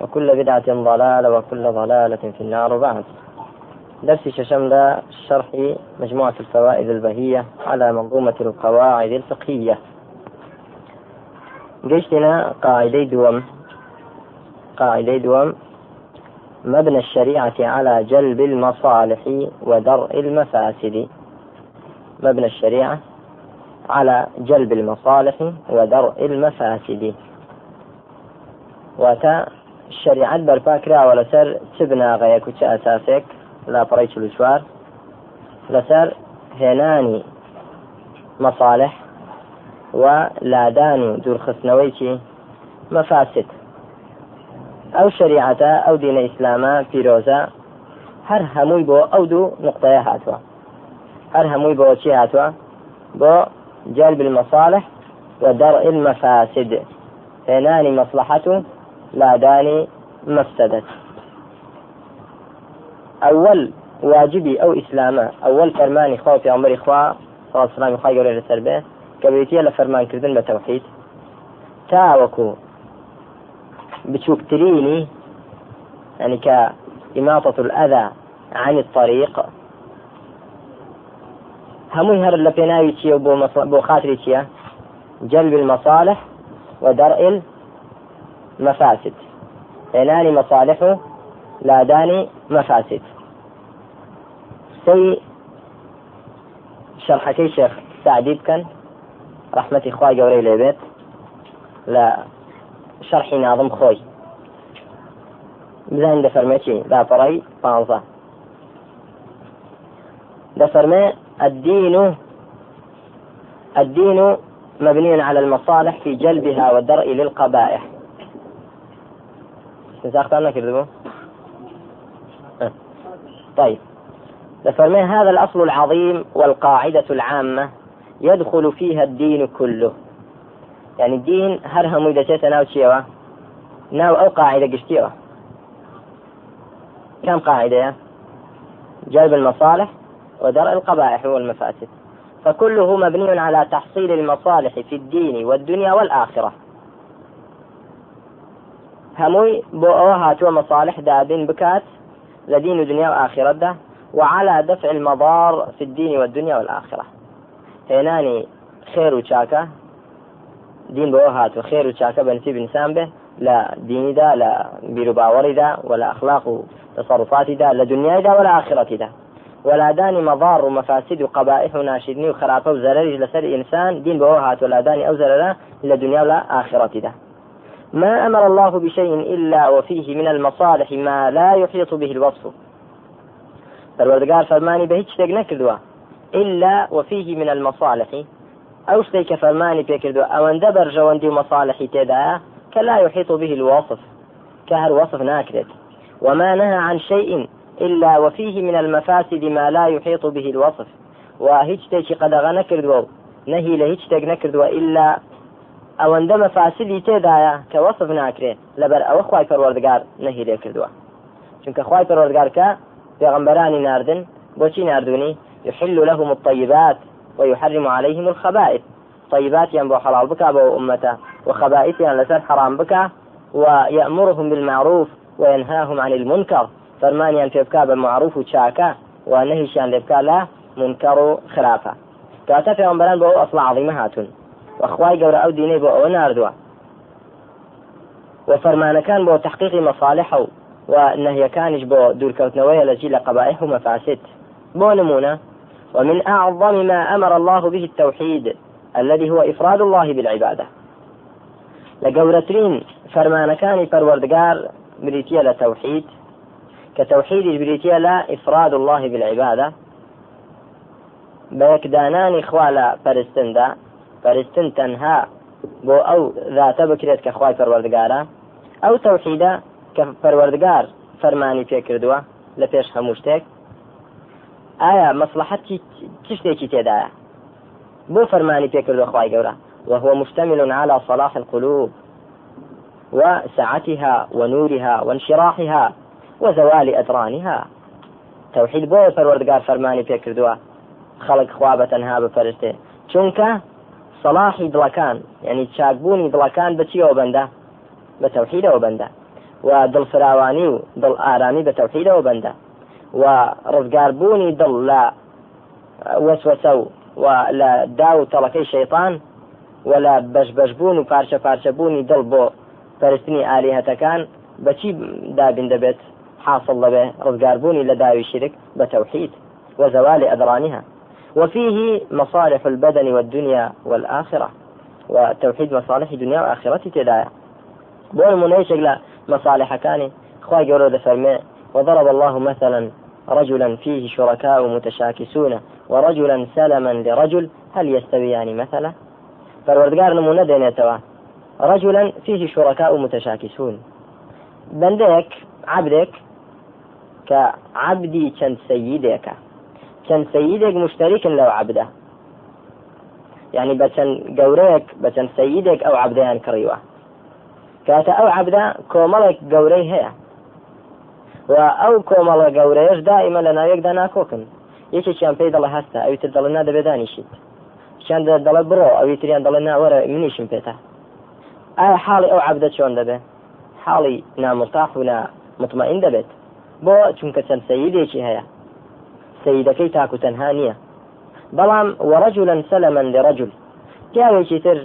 وكل بدعة ضلالة وكل ضلالة في النار بعد درس ششمل شرح مجموعة الفوائد البهية على منظومة القواعد الفقهية. جيشنا قاعدي دوم قاعدي دوم مبنى الشريعة على جلب المصالح ودرء المفاسد. مبنى الشريعة على جلب المصالح ودرء المفاسد. واتا الشريعة برپا ولا سر تبنا غيك وش أساسك لا بريش الوشوار لسر هێنانی مەصالح و لادان و دوورخستنەوەیکی مەفاسد. ئەو شریعەتە ئەو دینە ئیسلامە پیرۆزە هەر هەمووی بۆ ئەو دوو نقطەیە هاتووە. هەر هەمووی بۆ چی هاتووە؟ بۆ جلب المصالح ودرء المفاسد. هێنانی مصلحة لادانی مفسدة. أول واجبي أو إسلامة أول فرماني خوا في عمر إخوة صلى الله عليه وسلم خوا يقول لسربه كبريتيا لفرمان كردن بتوحيد تاوكو بتشوكتريني يعني كإماطة الأذى عن الطريق هر اللي بيناوي تشيا بو خاطري تشيا جلب المصالح ودرء المفاسد إعلان مصالحه لا داني مفاسد. سي شرحكي شيخ سعدي بكن رحمة إخوة جوري لبيت لا شرحي ناظم خوي. بزين دفرمتي لا طري بانزا دفرمي الدين الدين مبني على المصالح في جلبها والدرء للقبائح. اخترنا كذبوا طيب. لفرمي هذا الأصل العظيم والقاعدة العامة يدخل فيها الدين كله؟ يعني الدين هرهم إذا جيت ناو تشيوا ناو أو قاعدة قشتيوا كم قاعدة جلب المصالح ودرء القبائح والمفاسد. فكله مبني على تحصيل المصالح في الدين والدنيا والآخرة. هموي بو هاتوا مصالح دابين بكات لدين الدنيا وآخرة ده وعلى دفع المضار في الدين والدنيا والآخرة هناني خير وشاكا دين بو هاتوا خير وشاكا بنسيب إنسان به. لا ديني دا لا بيرو باوري دا ولا أخلاق تصرفاتي دا لا دنيا دا ولا آخرة دا. ولادان مضار ومفاسد وقبائح وناشدني وخرافة وزرر لسر إنسان دين بوهات ولادان أو زرر لدنيا ولا آخرة ده ما أمر الله بشيء إلا وفيه من المصالح ما لا يحيط به الوصف. فالوردقار فرماني به شتێک نەکردووە إلا وفيه من المصالح. أو شتێکە فەرمانی پێکردووە ئەوەندە بەرژەوەندی و مصالحی تێدایە کە لا يحيط به الوصف. كهر وصف ناكرت. وما نهى عن شيء إلا وفيه من المفاسد ما لا يحيط به الوصف. وهيج تيشي قد نكردو نهي لهيج تيك إلا ئەوەندە مەفاسیدی تێدایە کە وەصف ناکرێت لەبەر ئەوە خی پەروەردگار نەهی لێ کردووە. چونکە خی پەروەردگارکە پێغمبەرانی ناردن بۆچی نردونی يحل لهم الطيبات ويحرم عليهم الخبائث. طيبات ينبو حلال بك أبو أمته وخبائث لسر حرام بك ويأمرهم بالمعروف وينهاهم عن المنكر. فەرمانیان پێ بکا بە معروف و چاکە و نەهیشیان لێ بکا لە منکەڕ و خراپە کاتە پێوەمبەران بۆ ئەو ئەسڵ عظیمە هاتون وەخوای گەورە ئەو دینەی بۆ ئەوە نردووە و فەرمانەکان بۆ تحقیقی مەصالح و و بو دور كوتنوية لجي لقبائح ومفاسد بو نمونة ومن أعظم ما أمر الله به التوحيد الذي هو إفراد الله بالعبادة. لقورترين فرمان كان فروردقار بريتيا لتوحيد كتوحيد البريتية لا إفراد الله بالعبادة. بەیەکدانانی خوا لە پەرستندا پەرستن تەنها بۆ ئەو ذاتە بکرێت کە خوای پەروەردگارە. ئەو تەوحیدە کە پەروەردگار فەرمانی پێکردووە لە پێش هەموو شتێک. ئایا مەسلحەتی چ شتێکی تێدایە؟ بۆ فەرمانی پێکردو خی گەورە. وهو مشتمل على صلاح القلوب وسعتها ونورها وانشراحها وزوال أدرانها. توحيد بۆ پەروەردگار فەرمانی پێکردووە خەڵک خوا بە تەنها بپەرستێ چونکە سەلاحی دڵەکان یعنی چاکبوونی دڵەکان بچیەوە بەندە؟ بە تەوحیدەوە بەندە. و دڵفراوانی و دڵ ئارامی بە تەوحیدەوە بەندە. و ڕزگاربوونی دڵ لە وەسوەسە و و لە دا و تەڵەکەی شەیطان و لە بەشبەشبوون و پارچە پارچەبوونی دڵ بۆ پەرستنی ئالیهەتەکان بەچی دابین دەبێت؟ حاصل دەبێ ڕزگاربوونی لە داوی شرك بتوحيد وزوال أدرانها وفيه مصالح البدن والدنيا والآخرة وتوحيد مصالح الدنيا وآخرة تدايا. منيشك لا مصالح كاني خواهي قولوا فرمي وضرب الله مثلا رجلا فيه شركاء متشاكسون ورجلا سلما لرجل هل يستويان مثلا؟ فالوردقار نمونة دينيتوا رجلا فيه شركاء متشاكسون. بندك عبدك كعبدي كان سيدك كان سيدك مشترك لو عبده يعني بچن گەورەیەک بەچەند سەیدێک ئەو عبدیان کڕیوە. کاتە ئەو عبدا کۆمەڵێک گەورەی هەیە. و ئەو کۆمەڵە گەورەیەش دائیمە لە ناوێکدا ناکۆکن. یەکێکیان پێی دەڵە هەستە ئەوی تر دەڵێ نادەبێ دانیشیت. چیان دەڵێ بڕۆ ئەوی تریان دەڵێ ناوەرە منیشم پێێتە ئایا حاڵی ئەو عبدە چۆن دەبێ؟ حاڵی نامرتاح و مطمئین دەبێت. بۆ چونکە چەند سەیدێکی هەیە. سەیدەکەی تاکو تەنها نییە بەڵام وەڕەجولەن سەلەمەن لێڕەجول پیاوێکی تر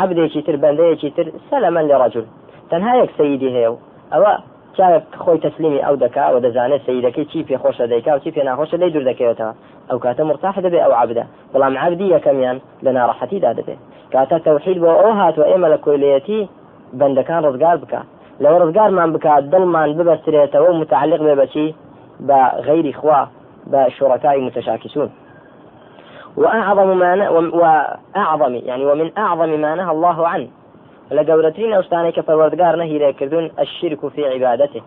عبدێکی تر بەندەیەکی تر سەلەمەن لێڕەجول تەنها یەک سەیدی هەیە و ئەوە چاوێک خۆی تەسلیمی ئەو دەکا و دەزانێت سیدەکەی چی پێ خۆشە دەیکا و چی پێ ناخۆشە لی دوور دەکەوێتەوە ئەو کاتە مرتاح دەبێ ئەو عبدە بەڵام عبدی یەکەمیان لە ناڕەحەتیدا دەبێ کاتە تەوحید بۆ ئەو هاتووە ئێمە لە کۆیلەتی بەندەکان ڕزگار بکە لەوە ڕزگارمان بکات دڵمان ببەسترێتەوە متعلق بێ بەچی بە غەیری خوا بە شوڕەکانی متشاکسون وأعظم ما ن... وأعظم يعني ومن أعظم ما نهى الله عنه. لقولتين أوستاني كفروردقار نهي لكردون الشرك في عبادته.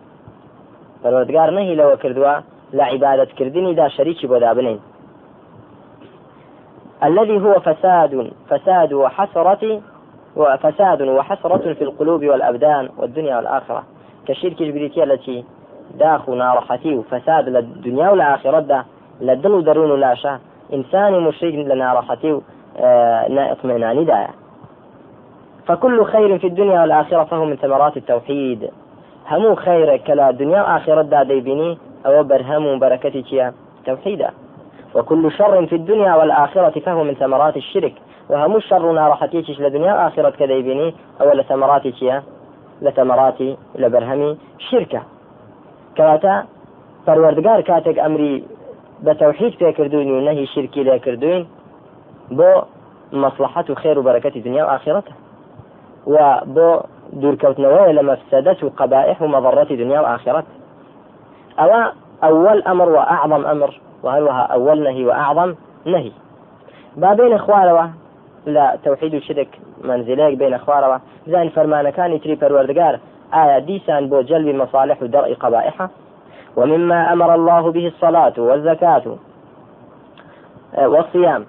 فروردقار نهي لو كردوا لعبادة كردني دا شريك بودا بنين. الذي هو فساد فساد وحسرة وفساد وحسرة في القلوب والأبدان والدنيا والآخرة. كشرك البريتية التي داخل نارحتي وفساد للدنيا والآخرة دا لدل درون لاشا إنسان مشرك لنارحتي آه اطمئنان دايا. فكل خير في الدنيا والآخرة فهو من ثمرات التوحيد. همو خير كلا دنيا وآخرة دا ديبيني أو برهم بركتك توحيدا. وكل شر في الدنيا والآخرة فهو من ثمرات الشرك. وهمو الشر نارحتيكش لدنيا وآخرة كذيبيني أو لثمراتك لثمرات لبرهمي شركة. كواتا پەروەردگار کاتێک ئەمری بە تەوحید پێکردوین و نەهی شرکی لێکردوین بۆ مەصلحەت و خێر و بەرەکەتی دنیا و ئاخرەتە و بۆ دوورکەوتنەوەی لە مەفسەدەت و قبائح و مەضڕەتی دنیا و ئاخرەت ئەوە أول أمر وأعظم أمر وهروها أول نهي وأعظم نهي با بين خوارەوە لە تەوحید و شرك منزلەیەک بين خوارەوە ئایا دیسان بۆ جلب مصالح و دەڕئی قبائحە ومما أمر الله به الصلاة والزكاة والصيام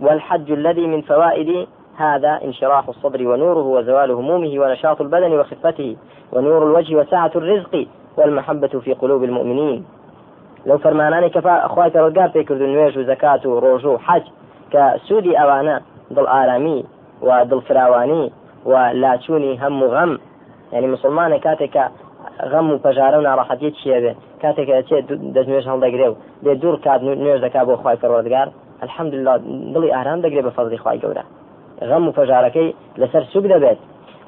والحج الذي من فوائد هذا انشراح الصدر ونوره وزوال همومه ونشاط البدن وخفته ونور الوجه وسعة الرزق والمحبة في قلوب المؤمنين. لو فرماناني كفا أخواتي رقاب في كردو نويش وزكاة وروجو حج كسودي أوانا ضل آرامي وضل فراواني ولا تشوني هم غم يعني مسلمان كاتك غەم و پەژارە و ناڕەحەتی چیە کاتێک چێت دەستنوێش هەڵدەگرێ و بێ دوور کات نوێژ دەکا بۆ خی پەروەردگار الحمدلله دڵی ئارام دەگرێت بە فەزی خی گەورە. غەم و پەژارەکەی لەسەر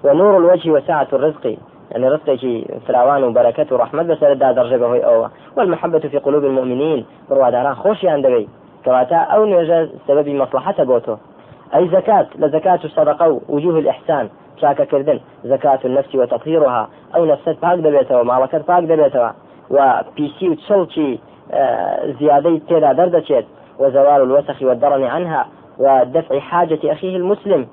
الوجه وسعة الرزق يعني رزقي فراوان وبركة ورحمة بس دا درجة بهوي أو والمحبة في قلوب المؤمنين برواداران خوش عندبي كواتا أو نوجه سبب مصلحة بوتو أي زكاة لزكاة الصدقة وجوه الإحسان. شاكا كردن زكاة النفس وتطهيرها أو نفسك باك دبيتها ومالكت باك دبيتها. وبيسي وتشلشي زيادة تيدا دردشت وزوال الوسخ والدرن عنها. ودفع حاجة أخيه المسلم.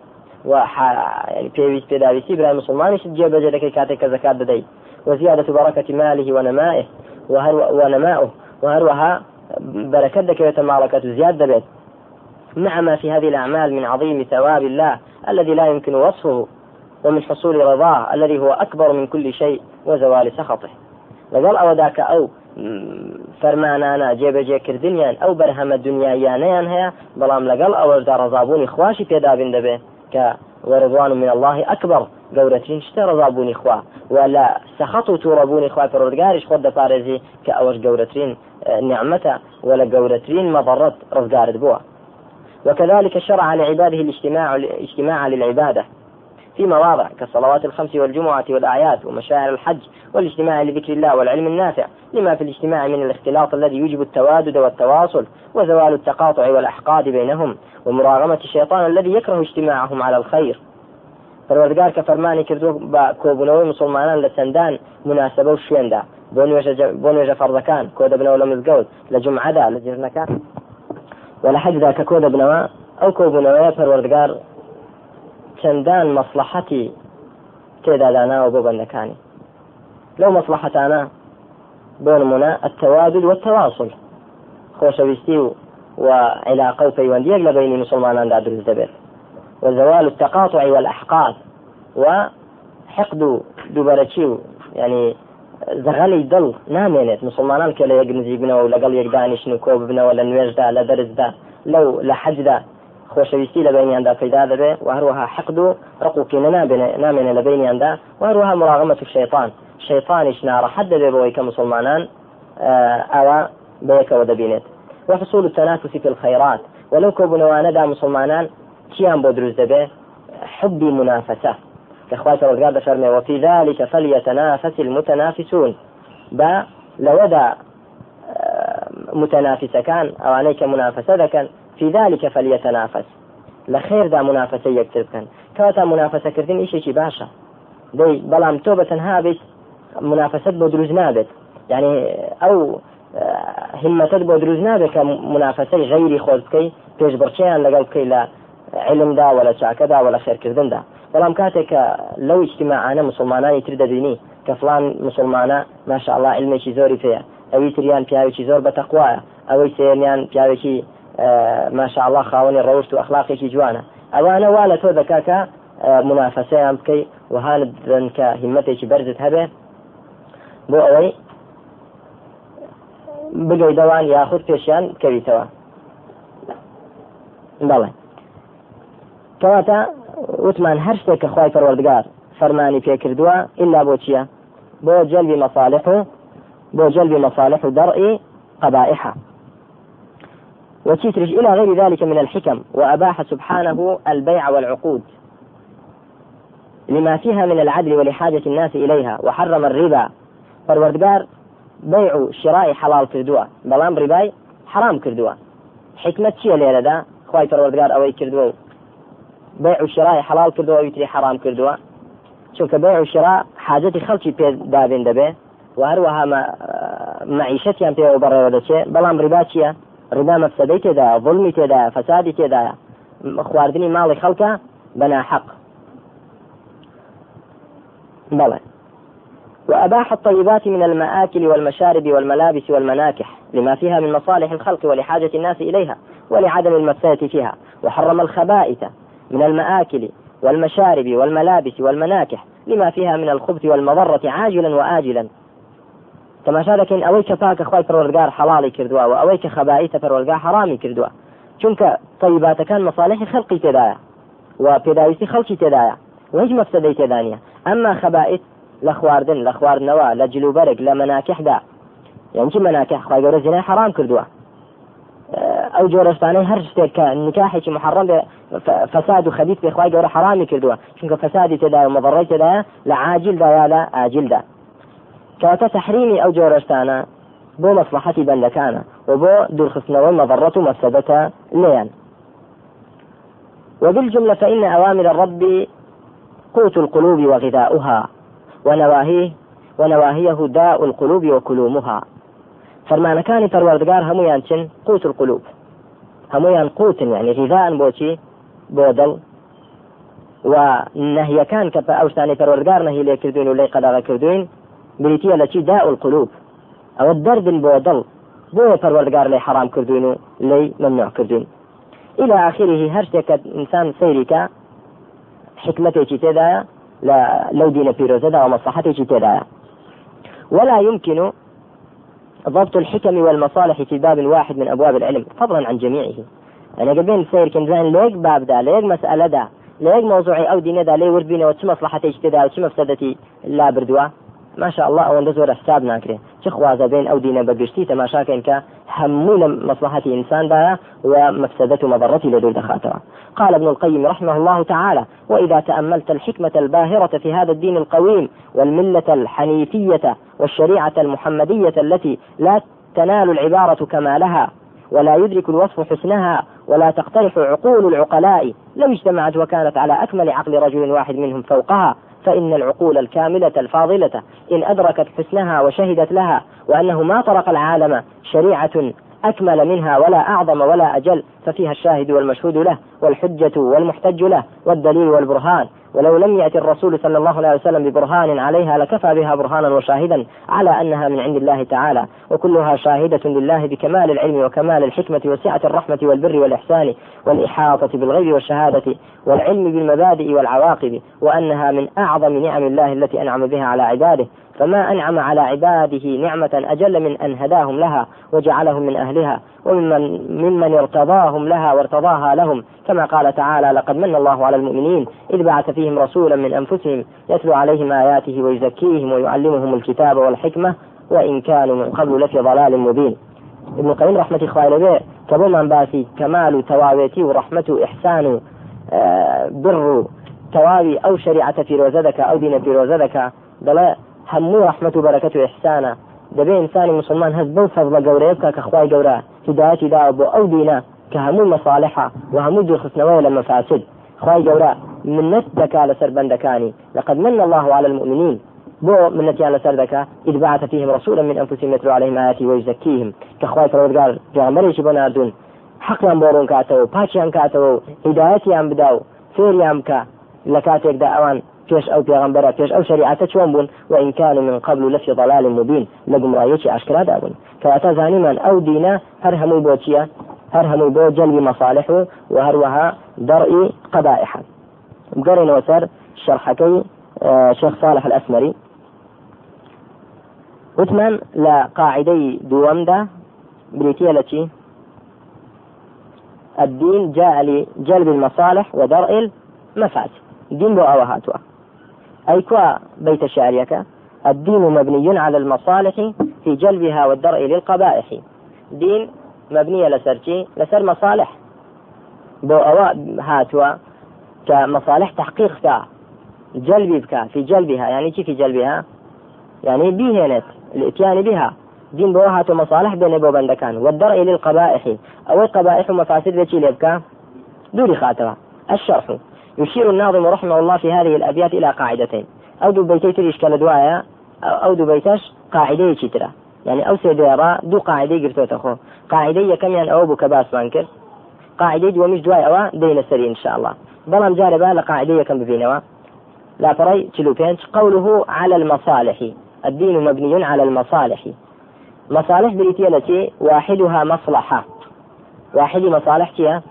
و يعني پێداویستی برای مسلمانیش جێبەجێ دەکەی کاتێک کە زکات دەدەیت وزيادة بركة ماله ونمائه. ونمائه وهروها بركة دكوة مالكة زياد دبيت. مع ما في هذه الأعمال من عظيم ثواب الله الذي لا يمكن وصفه. ومن حصول رضاه الذي هو أكبر من كل شيء وزوال سخطه. لەگەڵ ئەوەداکە ئەو فەرمانانە جێبەجێکردنیان ئەو بەرهەمە دنیایانەیان هەیە بەڵام لەگەڵ ئەوەشدا ڕزابوونی خواشی پێدابین دەبێت کە وەرضوان من الله ئەکبەر گەورەترین شتە ڕزابوونی خوا و لە سەخەت و تووڕەبوونی خوا پەرۆرگاریش خۆت دەپارێزی کە ئەوەش گەورەترین نعمەتە ولا گەورەترین مەضرت ڕزگارت بووە وكذلك شرع لعباده الاجتماع الاجتماع للعبادة. في مواضع كالصلوات الخمس والجمعة والأعياد ومشاعر الحج والاجتماع لذكر الله والعلم النافع لما في الاجتماع من الاختلاط الذي يوجب التوادد والتواصل وزوال التقاطع والأحقاد بينهم ومراغمة الشيطان الذي يكره اجتماعهم على الخير. پەروەردگار کە فەرمانی کردو بە کۆبوونەوەی مسلمانان لە چەندان مناسبە و شوێندا. بۆ نوێژە فەرزەکان کۆ دەبنەوە لە مزگەوت لە جمعەدا لە جێژنەکان. و لە حەجدا کە کۆ دەبنەوە ئەو کۆبوونەوەیە پەروەردگار چەندان مەسلحەتی تێداداناوە بۆ بەندەکانی لەو مەسلحەتانە بۆ نمونە التوادد والتواصل خۆشەویستی و وعلاقة وپەیوەندیەک لە بینی مسلماناندا دروست دەبێت. وزوال التقاطع والأحقاد وحقد دوبارەچی و يعني زغەلی دڵ نامێنێت. مسلمانان کە لە یەک نزیک بنەوە و لەگەڵ یەک دانیشن و کۆ ببنەوە لە نوێژدا لە دەرزدا خۆشەویستی لە بینیاندا پیدا دەبێ و هەروەها حقد و ڕقوکینە نامێنێ لە بینیاندا و هەروەها مراغمەت و شەیطان شەیطانیش ناڕەحەت دەبێ بەوەی کە مسلمانان ئەوە بەیەکەوە دەبینێت وحصول التنافس في الخيرات. ولو كوبنواندا مسلمانان چیان بۆ دروست دەبێ حبی منافسة. كخوات رزقار دفرمي وفي ذلك فليتنافس المتنافسون. با لودا متنافسة كان أو عليك منافسة ذكا في ذلك فليتنافس. لخير ذا منافسة يكتب كان كواتا منافسة كردين إيشي باشا. دي بلام توبة تنها بيت منافسة بۆ دروست نابێت يعني ئەو همەتت بۆ دروست نابێت کە منافسەی غەیری خۆت بکەی پێش بڕچیان لەگەڵ بکەی لە علمدا ولا چاکەدا ولا خێرکردندا بەڵام کاتێک کە لەو اجتماعانە مسلمانانی تر دەبینی کە فلان مسلمانە الله علمێکی زۆری پێەیە ئەوی تریان پیاوێکی زۆر بەتەقوایە ئەوەی سێنیان ماشاء الله خاوەنی ڕەوشت و ئەخلاقێکی جوانە. ئەوانە وا لە تۆ دەکاکە منافەسەیان بکەی وهانن کە هیمەتێکی بەرزت هەبێ. بۆ ئەوەی بگەی دەوان یاخود پێشیان بکەویتەوە بەڵێ. کەواتە وتمان هەر شتێک کە خی پەروەردگار فەرمانی پێکردووە ئللا بۆ چییە؟ بۆ جلبی مەصالح و بۆ جلبی مەصالح و دەڕئی قبائحة وتترج إلى غير ذلك من الحكم وأباح سبحانه البيع والعقود. لما فيها من العدل ولحاجة الناس إليها وحرم الربا. فالوردقار بيع شراء حلال كردوا. بلام رباي حرام كردوا. حكمة شيء ليلة دا خواي فالوردقار أوي كردوا. بيع وشراء حلال كردوا ويتري حرام كردوا. چونکە بيع وشراء حاجەتی خەڵکی پێ دابێن دەبێ و هەروەها معیشەتیان پێوە بەڕێوە دەچێت ڕیبا مەفسەدەی تێدا ظلمی تێدا فەسادی تێدایە خواردنی ماڵی خەڵکە بەناحەق بلى وأباح الطيبات من المآكل والمشارب والملابس والمناكح لما فيها من مصالح الخلق ولحاجة الناس إليها ولعدم المفسدة فيها وحرم الخبائث من المآكل والمشارب والملابس والمناكح لما فيها من الخبث والمضرة عاجلا وآجلا كما شاركين أويك فاك أخوي فرورقار حلالي كردوا وأويك خبائث فرورقار حرامي كردوا. چونك طيبات كان مصالح خلقي تدايا وبدايسي خلقي تدايا وهج مفسدي تدانيا أما خبائث لخواردن لخواردنەوە لە جلوبەرێک لە مناکحدا یانچی مناکح خی گەورە زینای حرام کردووە. ئەو جۆرەستانەی هەر شتێک کە نکاحێکی محڕم بێ فساد و خەبیت پێخوای گەورە حرامی کردووە. چونکە فسادی تێدا و مەضڕی تێدایە لە عاجلدا یا لە کەواتە تحریمی ئەو جۆرەستانە بۆ مەسلحەتی بەندەکانە و بۆ دوورخستنەوەی مەضڕەت و مەفسدەتە لێیان وبالجملة فإن أوامر الرب قوت القلوب وغذاؤها ونواهيه ونواهيه داء القلوب وكلومها. فەرمانەکانی پەروەردگار هەمویان چن قوت القلوب. هەمویان قوتن يعني غذاء بۆچی بۆ دڵ. ونهيەکان کە ئەو شتانی پەروەرگار نەهی لێ کردوین و لی قەداغا کردوین بریتە لە چی دا القلوب. ئەوە دەردن بۆ دڵ بۆ پەروەردگار لێ حرام کردوین و لی ممنوع کردوین إلى آخره هەر شتێک ئینسان سەیریکە حکمتێکی تێدایە لە لەو دینە پیرۆزەدا و مەصلحەتێکی تێدایە ولا يمكن ضبط الحكم والمصالح في باب واحد من أبواب العلم فضلا عن جميعه. يعني قبل سير كنزان ليك باب دا ليك مسألة دا ليك موضوعي أو دين دا لي ورد بينا وتش مصلحة اجتدا وتش مفسدتي لا بردوا. ما شاء الله أو زۆر حساب ناکرێ چ خوازە بين ئەو دینە بەگشتی تەماشاکەن کە هەموو لە مصلحەتی ئینساندایە ومفسدة مضرة لدور دخاتها. قال ابن القيم رحمه الله تعالى وإذا تأملت الحكمة الباهرة في هذا الدين القويم والملة الحنيفية والشريعة المحمدية التي لا تنال العبارة كمالها ولا يدرك الوصف حسنها ولا تقترح عقول العقلاء لو اجتمعت وكانت على أكمل عقل رجل واحد منهم فوقها. فإن العقول الكاملة الفاضلة إن أدركت حسنها وشهدت لها وأنه ما طرق العالم شريعة أكمل منها ولا أعظم ولا أجل ففيها الشاهد والمشهود له والحجة والمحتج له والدليل والبرهان. ولو لم يأتي الرسول صلى الله عليه وسلم ببرهان عليها لكفى بها برهانا وشاهدا على أنها من عند الله تعالى. وكلها شاهدة لله بكمال العلم وكمال الحكمة وسعة الرحمة والبر والإحسان والإحاطة بالغيب والشهادة والعلم بالمبادئ والعواقب وأنها من أعظم نعم الله التي أنعم بها على عباده. فما أنعم على عباده نعمة أجل من أن هداهم لها وجعلهم من أهلها وممن ممن ارتضاهم لها وارتضاها لهم. كما قال تعالى لقد من الله على المؤمنين إذ بعث فيهم رسولا من أنفسهم يتلو عليهم آياته ويزكيهم ويعلمهم الكتاب والحكمة وإن كانوا من قبل لفي ضلال مبين. ابن القيم رحمة إخواني به كبو من باسي كمال تواويتي ورحمة إحسان آه، بر تواوي أو شريعة في روزدك أو دين في روزدك. همو رحمة وبركة إحسانا دەبێ ئینسانی مسلمان هەست بەو فەضلە گەورەیە بکە کە خخوای گەورە هدایەتی دا بۆ ئەو دینە کە هەموو مەصالحە و هەموو دوورخستنەوەی لە مەفاسد خخوای گەورە منت دەکا لەسەر بەندەکانی لقد من الله على المؤمنين بۆ منەتیان لەسەر إذ بعث فيهم رسولا من أنفسهم يتلو عليهم آياته ويزكيهم كخوای پەروەردگار پێغەمبەرێکی بۆ ناردون حەقیان بۆ ڕوون کاتەوە پاچیان کاتەوە و هیدایەتیان بدا و فێریان بکە لە کاتێکدا ئەوان پێش ئەو پێغمبەرە پێش ئەو شریعەتە چۆن بوون؟ وإن كانوا من قبل لفي ضلال مبين. لەگومڕایەکی ئاشکرادا بوون کەواتە زانیمان ئەو دینە هەر هەمووی بۆ چییە هەر هەمووی بۆ جەلبی مەصالح و هەروەها دەڕئی قەبائح بگەڕێنەوە سەر شيخ صالح الأسمري. وثمان لە قاعدەی دووەمدا بريتية التي الدين جاء لجلب المصالح ودرء المفاسد. دين بو أو هاتوا أي كوا بيت شعريك. الدين مبني على المصالح في جلبها والدرء للقبائح. دين مبنية لسرتي لسر مصالح. بو أوا هاتوا كمصالح تحقيق كا جلبي بك في جلبها. يعني كيف في جلبها؟ يعني بيهنت الاتيان بها. دين بو هاتوا مصالح بين بو بندكان. والدرء للقبائح. أو القبائح ومفاسد بيتي لبكا دوري خاطرة الشرح. يشير الناظم رحمه الله في هذه الأبيات إلى قاعدتين. أو دو بيتي تريش دوايا أو دو بيتش قاعدة ترى يعني أو سيديرا دو قاعدة قرتو تخو قاعدة كم يعني أو بك باس بانكر قاعدة دو مش دواي أوا دين السري إن شاء الله. بلام جاربة لقاعدة كم ببينوا لا فري تلو بينش. قوله على المصالح. الدين مبني على المصالح. مصالح بريتية التي واحدها مصلحة. واحد مصالح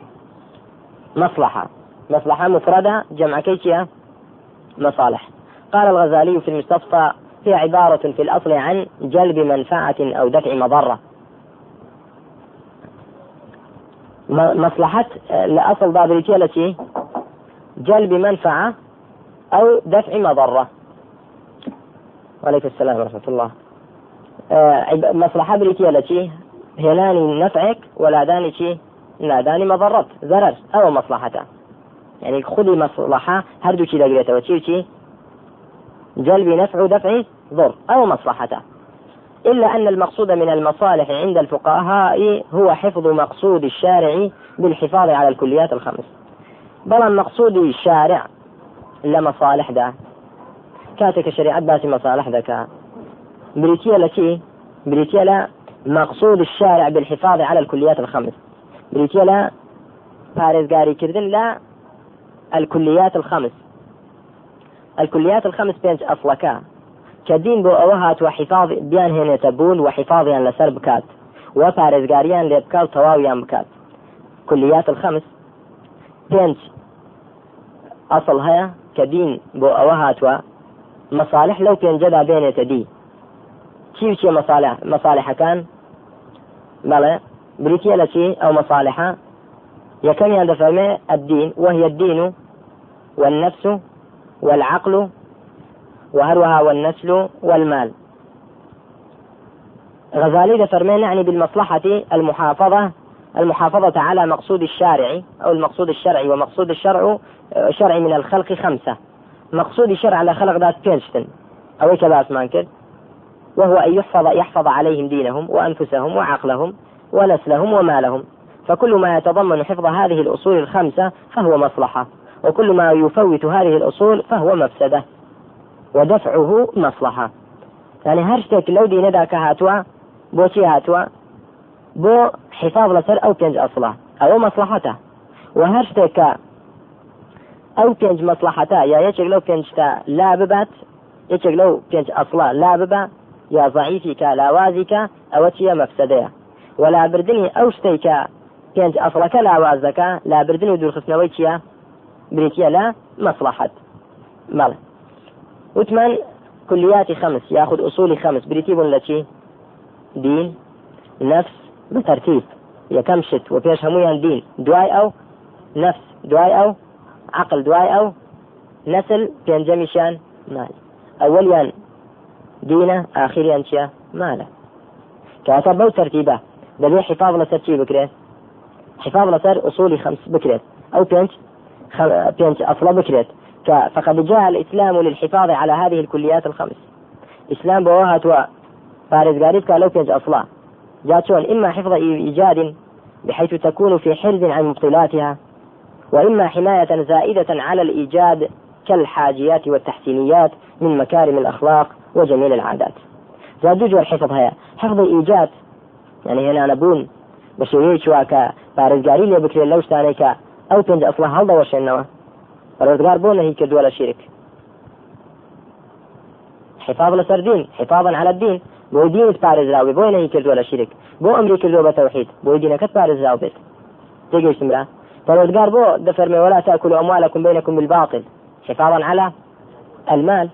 مصلحة. مصلحة مفردة جمع كيشيا مصالح. قال الغزالي في المستصفى هي عبارة في الأصل عن جلب منفعة أو دفع مضرة. مصلحة لأصل بابريتيا التي جلب منفعة أو دفع مضرة. وعليكم السلام ورحمة الله. آه، مصلحة بريتيا التي هناني نفعك ولا داني شي لا داني مضرة. ضرر أو مصلحته يعني خذي مصلحة شي دقريته وشي وشي. جلب نفع ودفع ضر أو مصلحته إلا أن المقصود من المصالح عند الفقهاء هو حفظ مقصود الشارع بالحفاظ على الكليات الخمس. بل مقصود الشارع لمصالح ده. كاتك شريعة باسي مصالح ذاك بريتيا لكي بريتيا لا مقصود الشارع بالحفاظ على الكليات الخمس. بریتییە لە پارێزگاری کردن لە الكليات الخمس. الكليات الخمس بينج أصلكا. كدين بو أوهات وحفاظ بيان هنا وحفاظيان لسر بكات. وپارێزگاریان لێ بکات تەواویان بکات كليات الخمس. پێنج أصل هەیە کە دین بۆ ئەوە هاتووە مصالح لەوەکانیدا بێنێتە دی. كيف شي مصالح؟ مصالح كان؟ بلى بريتيا لشي أو مصالحة. يكن يندفع الدين وهي الدين والنفس والعقل وهروها والنسل والمال. غزالي فرمان يعني بالمصلحة المحافظة المحافظة على مقصود الشارع أو المقصود الشرعي ومقصود الشرع شرعي من الخلق خمسة. مقصود الشرع على خلق دا پێنج شتن ئەوە کە باسمان کرد وهو أن يحفظ يحفظ عليهم دينهم وأنفسهم وعقلهم ونسلهم ومالهم. فكل ما يتضمن حفظ هذه الأصول الخمسة فهو مصلحة. وكل ما يفوت هذه الأصول فهو مفسدة ودفعه مصلحة. يعني هەر شتێک لەو دینەدا کە هاتووە بۆچی هاتووە بۆ حفاظ لەسەر ئەو پێنج أصل ە ئەوە مصلحة تە. وهەر شتێک ئەو پێنج مصلحة تە یا یەکێک لەو پێنجە لاببات یەکێک لەو پێنج أصل ە لاببا یا ضعيف کا لاوازکا ئەوە مفسدة. ولابردنی ئەو شتەی کە پێنج أصل ەکە لاواز دەکا لابردن و دوورخستنەوەی چییە بریتییە لە مصلحة. بەڵێ وتمان كليات خمس یاخود أصول خمس. بریتییە لە چی دین. نفس بە ترتيب. یەکەم شت؟ وپێش هەموویان دين. دوای ئەو نفس. دوای ئەو عقل. دوای ئەو نسل. پێنجەمیشیان مال. أوليان دينة آخريان شيا؟ ماله كاتب بو ترتيبة. دەبێ حفاظ لەسەر چی بکرێت حفاظ لەسەر أصول خمس ئەو پێنج پێنج أصل ە بکرێت فقد جاء الإسلام للحفاظ على هذه الكليات الخمس. إسلام بوهات و فارزقاريت لو بينج أصلا. جاء شون إما حفظ إيجاد بحيث تكون في حرز عن مبطلاتها وإما حماية زائدة على الإيجاد كالحاجيات والتحسينيات من مكارم الأخلاق وجميل العادات. زاد حفظ هيا. حفظ إيجاد يعني هنا نبون. پارێزگاری لێ بکرێت لەو شتانەی کە ئەو پێنج ئەسڵە هەڵدەوەشێنەوە ڕزگار بۆ نەهی کردووە لە شیرک حفاظ لەسەر دین حفاظا على الدين. بۆ دینت پارێزراوی بۆی نەهی کردووە لە شیرک بۆ ئەمری کردووە بە تەوحید بۆی دینەکەت پارێزراو بێت تێگەیشتمرا پەروەردگار بۆ دەفەرمێ ولا تأكلوا أموالكم بينكم بالباطل. حفاظا على المال.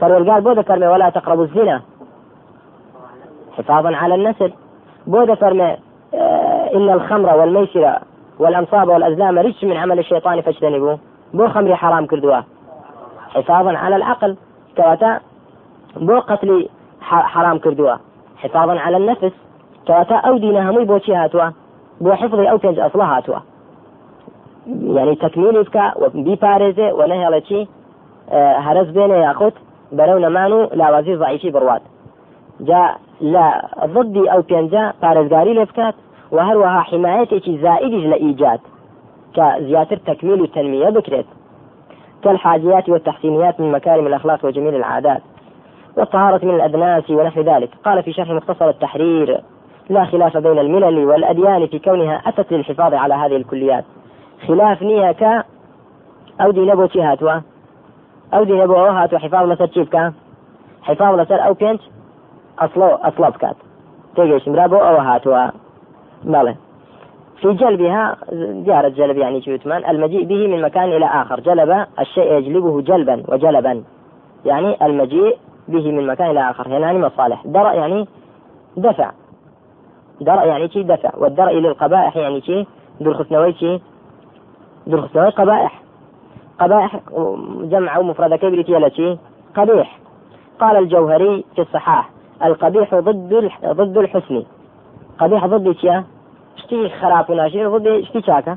پەروەردگار بۆ دەفەرمێ ولا تقربوا الزنا. حفاظا على النسل. بۆ دەفەرمێ إن الخمر والميسر والأنصاب والأزلام رجس من عمل الشيطان فاجتنبوه. بۆ خمر حرام کردووە. حفاظا على العقل. کەواتە بۆ قتل حرام کردووە. حفاظا على النفس. کەواتە ئەو دینە هەمووی بۆ هاتووە بۆ حفظ ئەو پێنج أصل ە هاتووە يعني تكميل بکا وبیپارێزێ ونەیەڵێ چی هەرەس بێنێ یاخود بەرەو نەمان و لاوازی ضعيف ی بڕوات جا لا ضدی ئەو پێنجە پارێزگاری لێ بکات و هەروەها حمایەتێکی زائدیش لە ئیجاد کە زیاتر تەکمیل كالحاجيات والتحسينيات من مكارم الأخلاق وجميل العادات والطهارة من الأدناس ونحو ذلك. قال في شرح مختصر التحرير لا خلاف بين الملل والأديان في كونها أتت للحفاظ على هذه الكليات. خلاف نيك أو دي نبو هاتوا؟ أو دي نبو هاتوا؟ حفاظ لسر تشيفكا حفاظ لسر أو بينت أصلو أصلو بكات تيجيش مرابو أو هاتوا؟ بلى في جلبها جارت جلب يعني شوتمان المجيء به من مكان إلى آخر. جلب الشيء يجلبه جلبا وجلبا. يعني المجيء به من مكان إلى آخر. هنا يعني مصالح. درء يعني دفع. درء يعني شيء دفع. والدرء للقبائح يعني شيء دول خسنوي شيء دول خسنوي قبائح. قبائح جمع ومفرد كبريت شيء. قبيح. قال الجوهري في الصحاح القبيح ضد ضد الحسن. قبيح ضد چی شتی خراپ وناشیرین ضد شتی چاکە.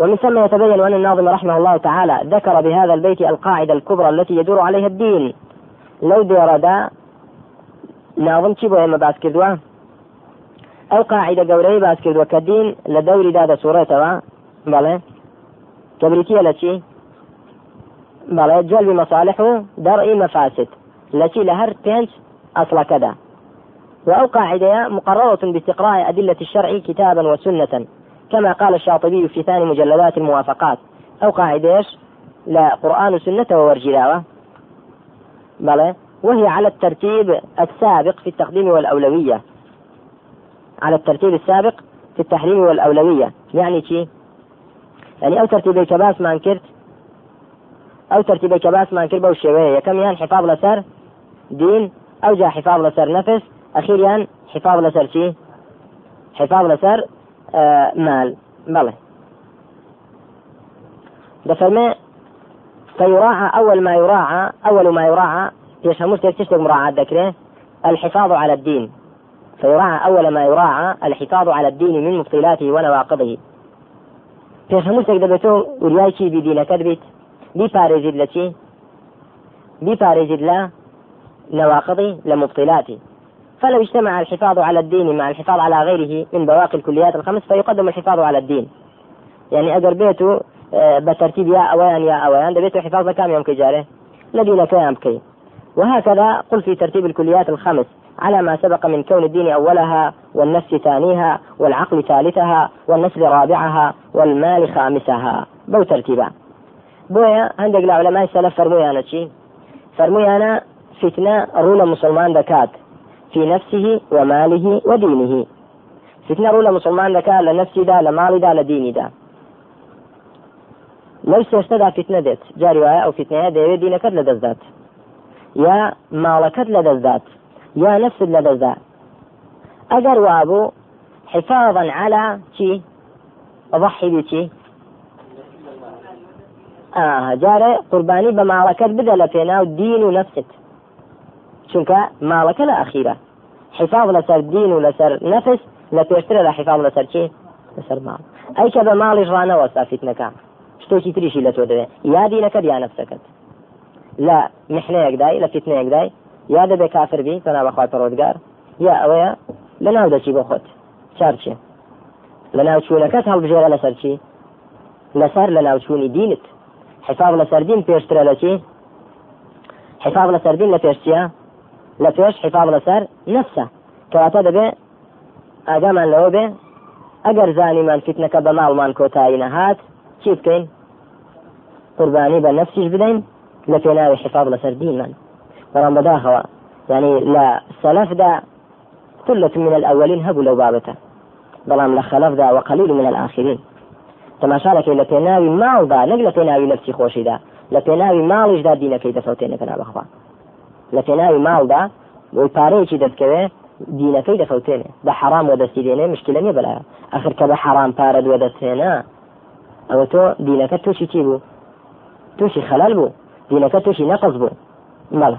ومن ثم يتبين أن الناظم رحمه الله تعالى ذكر بهذا البيت القاعدة الكبرى التي يدور عليها الدين. لەو دێڕەدا ناظم چی بۆ ئێمە باس کردووە ئەو قاعدە گەورەی باس کردووە کە دین دادە سوورێتەوە بەڵێ کەبریتە لە چی بەڵێ جلبی مەصالح و دەڕئی مەفاسد لە چی لە وأو قاعدة مقررة باستقراء أدلة الشرع كتابا وسنة كما قال الشاطبي في ثاني مجلدات الموافقات. أو قاعدة لا قرآن وسنة وورجلاوة بلى وهي على الترتيب السابق في التقديم والأولوية. على الترتيب السابق في التحريم والأولوية. يعني شي؟ يعني أو ترتيبي كباس ما أنكرت؟ أو ترتيبي كباس ما انكر بوشوية كم يعني؟ حفاظ لسر دين أو جاء حفاظ لسر نفس أخيرا حفاظ لسر شي؟ حفاظ لسر آه مال. بلى. دفرمي فيراعى أول ما يراعى أول ما يراعى هەموو شتێک مراعاة؟ ذكرة. الحفاظ على الدين. فيراعى أول ما يراعى الحفاظ على الدين من مبطلاته ونواقضه. في شتێک دەبێتەوە وریایکی بدینەکەت بیت بیپارێزیت لە چی بیپارێزیت لە نواقضه لمبطلاته فلو اجتمع الحفاظ على الدين مع الحفاظ على غيره من بواقي الكليات الخمس فيقدم الحفاظ على الدين. يعني أجر بيته بترتيب يا أوان يا أوان دبيته حفاظ كام يوم كجارة؟ لدينا كام كي؟ وهكذا قل في ترتيب الكليات الخمس على ما سبق من كون الدين أولها والنفس ثانيها والعقل ثالثها والنسل رابعها والمال خامسها. بو ترتيبا. بويا عندك العلماء السلف فرمويا أنا شي؟ فرمويا أنا فتنة رول مسلمان دكات. في نفسه وماله ودينه. فتنة رول مسلمان دكات لنفسي دا لمالي دا لديني دا. لەو سێشتەدا فتنە دێت جاری وایە ئەو فتنەیە دەیەوێت دینەکەت لە دەستدات یا ماڵەکەت لە دەستدات یا نفست لە دەستدا ئەگەر وابوو حفاظا على چی أضحي بچی آه جارێ قوربانی بە ماڵەکەت بدە لە پێناو دین و نفست چونکە ماڵەکە لە ئەخیرە. حفاظ لەسەر دین و لەسەر نفس لە پێشترە لە حفاظ لەسەر چی؟ لەسەر ماڵ. ئەی کە بە ماڵیش ڕانەوە سافیتنەکە شتێکی تریشی لە تۆ دەوێت یا دینەکەت یا نفسەکەت. لە محنەیەکدای لە فتنەیەکدای یا دەبێ کافر بی تەنا بەخوا پەرۆدگار یا ئەوەیە لە ناو دەچی بۆ خۆت. چارچێ لە ناوچوونەکەت هەڵبژێرە لەسەر چی؟ لەسەر لە ناوچوونی دینت. حفاظ لەسەر دین پێشترە لە چی؟ حفاظ لەسەر دین لە پێشچیە پێش حفاظ لەسەر نفسە کەواتە دەبێ ئاگامان لەوە بێ ئەگەر زانیمان فتنەکە بە ماڵمان کۆتایی نەهات چی بکەین قوربانی بە نفسیش بدەین لە حفاظ لەسەر دینمان بەڵام بەداخەوە يعني لا سلفدا ثلة من الأولين هبوا لو بابته. بەڵام لە خەلفدا وقليل من الآخرين. تەماشارەکەی لە پێناوی ماڵدا نەک لە پێناوی نفسی خۆشیدا لە پێناوی ماڵیشدا دینەکەی دەفەوتێنە پێنا بەخوا لە پێناوی ماڵدا بۆی پارەیەکی دەستکەوێ دینەکەی دەفەوتێنێ. بە حرام وەدەستی دێنێ مشکلە نیە بەلایە ئەخر کە بە حرام پارە وەدەستێنە ئەوە تۆ دینەکە تووشی چی بوو؟ تووشی خەلال بوو. دینەکە تووشی نەقص بوو. مەڵە